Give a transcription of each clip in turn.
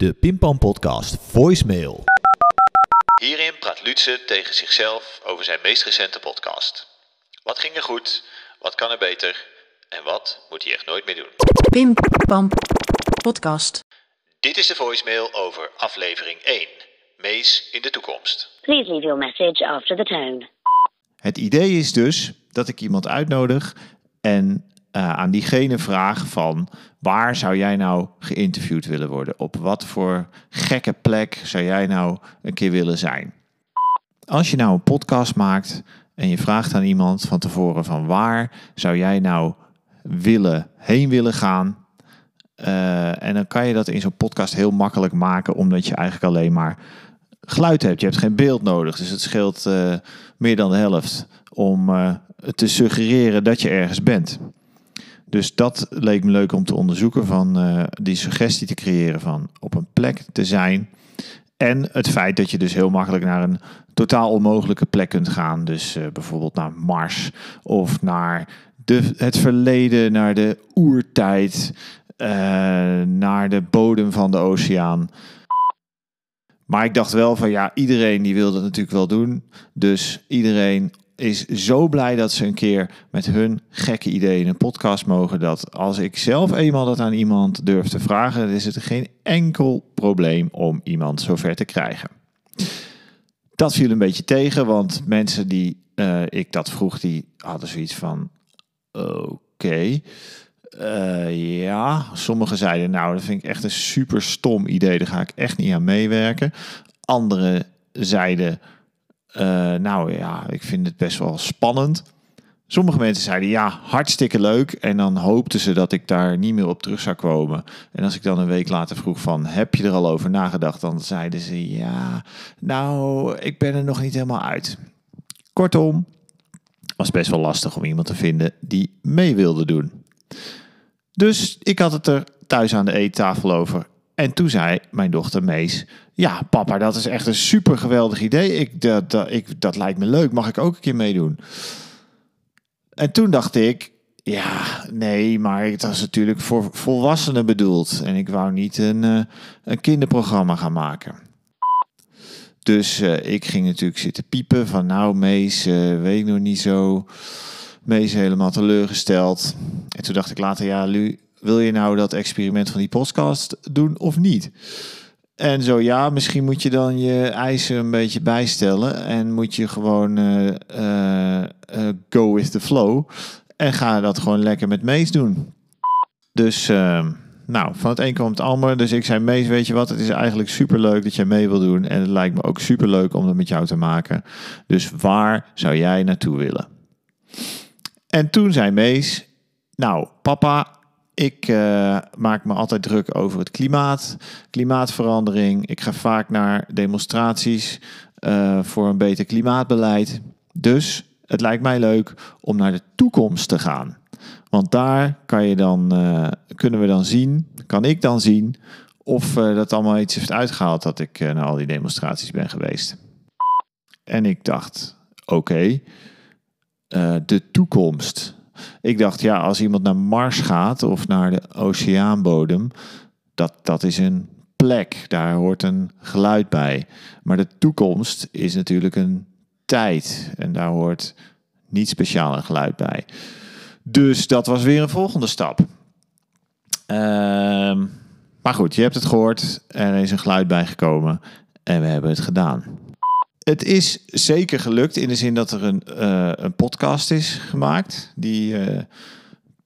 De Pimpam Podcast Voicemail. Hierin praat Lutze tegen zichzelf over zijn meest recente podcast. Wat ging er goed? Wat kan er beter? En wat moet hij echt nooit meer doen? Pim Pam Podcast. Dit is de voicemail over aflevering 1. Mees in de toekomst. Please leave your message after the tone. Het idee is dus dat ik iemand uitnodig en eh, aan diegene vraag van waar zou jij nou geïnterviewd willen worden? Op wat voor gekke plek zou jij nou een keer willen zijn? Als je nou een podcast maakt en je vraagt aan iemand van tevoren van waar zou jij nou willen, heen willen gaan? Eh, en dan kan je dat in zo'n podcast heel makkelijk maken, omdat je eigenlijk alleen maar geluid hebt. Je hebt geen beeld nodig, dus het scheelt eh, meer dan de helft om te suggereren dat je ergens bent. Dus dat leek me leuk om te onderzoeken, van eh, die suggestie te creëren van op een plek te zijn. En het feit dat je dus heel makkelijk naar een totaal onmogelijke plek kunt gaan. Dus eh, bijvoorbeeld naar Mars of naar de, het verleden, naar de oertijd, eh, naar de bodem van de oceaan. Maar ik dacht wel van ja, iedereen die wil dat natuurlijk wel doen. Dus iedereen is zo blij dat ze een keer met hun gekke ideeën een podcast mogen. Dat als ik zelf eenmaal dat aan iemand durf te vragen, is het geen enkel probleem om iemand zover te krijgen. Dat viel een beetje tegen, want mensen die eh, ik dat vroeg, die hadden zoiets van: oké. Eh, ja, sommigen zeiden nou, dat vind ik echt een super stom idee, daar ga ik echt niet aan meewerken. Anderen zeiden, eh, nou ja, ik vind het best wel spannend. Sommige mensen zeiden ja, hartstikke leuk. En dan hoopten ze dat ik daar niet meer op terug zou komen. En als ik dan een week later vroeg van, heb je er al over nagedacht? Dan zeiden ze ja, nou, ik ben er nog niet helemaal uit. Kortom, was best wel lastig om iemand te vinden die mee wilde doen. Dus ik had het er thuis aan de eettafel over. En toen zei mijn dochter Mees: Ja, papa, dat is echt een super geweldig idee. Ik, dat, dat, ik, dat lijkt me leuk. Mag ik ook een keer meedoen? En toen dacht ik: Ja, nee, maar het was natuurlijk voor volwassenen bedoeld. En ik wou niet een, eh, een kinderprogramma gaan maken. Dus eh, ik ging natuurlijk zitten piepen van nou Mees, eh, weet ik nog niet zo. Mees helemaal teleurgesteld. En toen dacht ik later, ja Lu, wil je nou dat experiment van die podcast doen of niet? En zo ja, misschien moet je dan je eisen een beetje bijstellen en moet je gewoon eh, eh, eh, go with the flow en ga dat gewoon lekker met Mees doen. Dus ehm, nou, van het een kwam het ander. Dus ik zei, Mees, weet je wat, het is eigenlijk superleuk dat jij mee wil doen. En het lijkt me ook superleuk om dat met jou te maken. Dus waar zou jij naartoe willen? En toen zei Mees, nou papa, ik eh, maak me altijd druk over het klimaat, klimaatverandering. Ik ga vaak naar demonstraties eh, voor een beter klimaatbeleid. Dus het lijkt mij leuk om naar de toekomst te gaan. Want daar kan je dan, eh, kunnen we dan zien, kan ik dan zien of dat allemaal iets heeft uitgehaald dat ik naar al die demonstraties ben geweest. En ik dacht, oké, de toekomst. Ik dacht, ja, als iemand naar Mars gaat of naar de oceaanbodem, dat, dat is een plek, daar hoort een geluid bij. Maar de toekomst is natuurlijk een tijd en daar hoort niet speciaal een geluid bij. Dus dat was weer een volgende stap. Ehm, maar goed, je hebt het gehoord, er is een geluid bijgekomen en we hebben het gedaan. Het is zeker gelukt in de zin dat er een, uh, een podcast is gemaakt. Die, uh,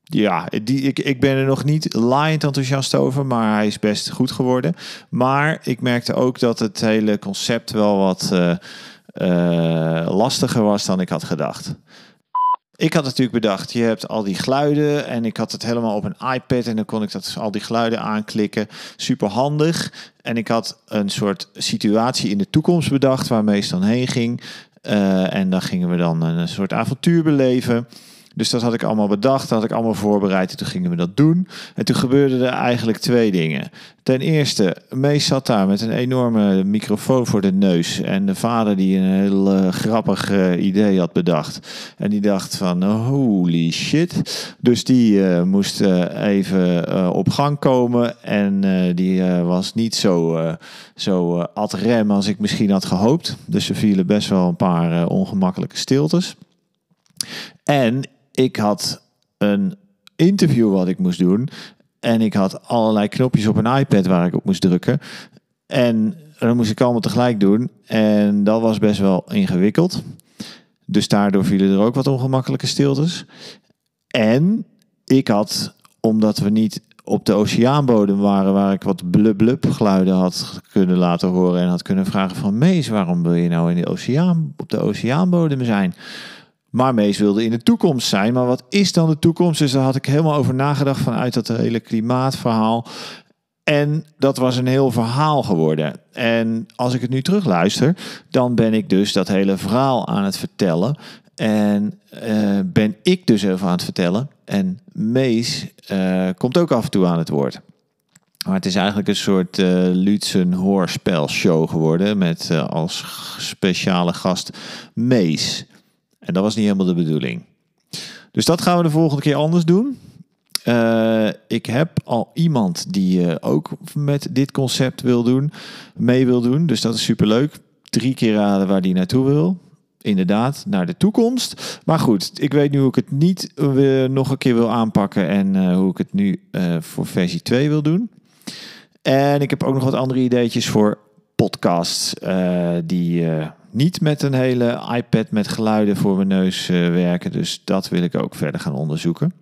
ja, die, ik, ik ben er nog niet laaiend enthousiast over, maar hij is best goed geworden. Maar ik merkte ook dat het hele concept wel wat uh, lastiger was dan ik had gedacht. Ik had natuurlijk bedacht, je hebt al die geluiden en ik had het helemaal op een iPad en dan kon ik dat, al die geluiden aanklikken. Super handig. En ik had een soort situatie in de toekomst bedacht waar Mees dan heen ging. Uh, en dan gingen we dan een soort avontuur beleven. Dus dat had ik allemaal bedacht, dat had ik allemaal voorbereid en toen gingen we dat doen. En toen gebeurden er eigenlijk twee dingen. Ten eerste, Mees zat daar met een enorme microfoon voor de neus. En de vader die een heel eh, grappig eh, idee had bedacht. En die dacht van, holy shit. Dus die eh, moest even op gang komen. En die was niet zo, zo ad rem als ik misschien had gehoopt. Dus er vielen best wel een paar ongemakkelijke stiltes. En ik had een interview wat ik moest doen. En ik had allerlei knopjes op een iPad waar ik op moest drukken. En dat moest ik allemaal tegelijk doen. En dat was best wel ingewikkeld. Dus daardoor vielen er ook wat ongemakkelijke stiltes. En ik had, omdat we niet op de oceaanbodem waren, waar ik wat blub blub geluiden had kunnen laten horen en had kunnen vragen van Mees, waarom wil je nou in de oceaan, op de oceaanbodem zijn? Maar Mees wilde in de toekomst zijn. Maar wat is dan de toekomst? Dus daar had ik helemaal over nagedacht vanuit dat hele klimaatverhaal. En dat was een heel verhaal geworden. En als ik het nu terugluister, dan ben ik dus dat hele verhaal aan het vertellen. En eh, ben ik dus even aan het vertellen. En Mees eh, komt ook af en toe aan het woord. Maar het is eigenlijk een soort Lutzen hoorspelshow geworden. Met als speciale gast Mees. En dat was niet helemaal de bedoeling. Dus dat gaan we de volgende keer anders doen. Eh, ik heb al iemand die eh, ook met dit concept wil doen, mee wil doen. Dus dat is superleuk. Drie keer raden waar die naartoe wil. Inderdaad, naar de toekomst. Maar goed, ik weet nu hoe ik het niet eh, nog een keer wil aanpakken en hoe ik het nu voor versie 2 wil doen. En ik heb ook nog wat andere ideetjes voor podcasts die niet met een hele iPad met geluiden voor mijn neus eh, werken. Dus dat wil ik ook verder gaan onderzoeken.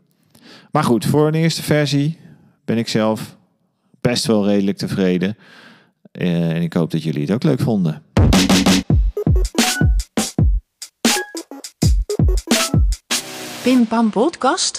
Maar goed, voor een eerste versie ben ik zelf best wel redelijk tevreden. Eh, en ik hoop dat jullie het ook leuk vonden. Pim Pam Podcast.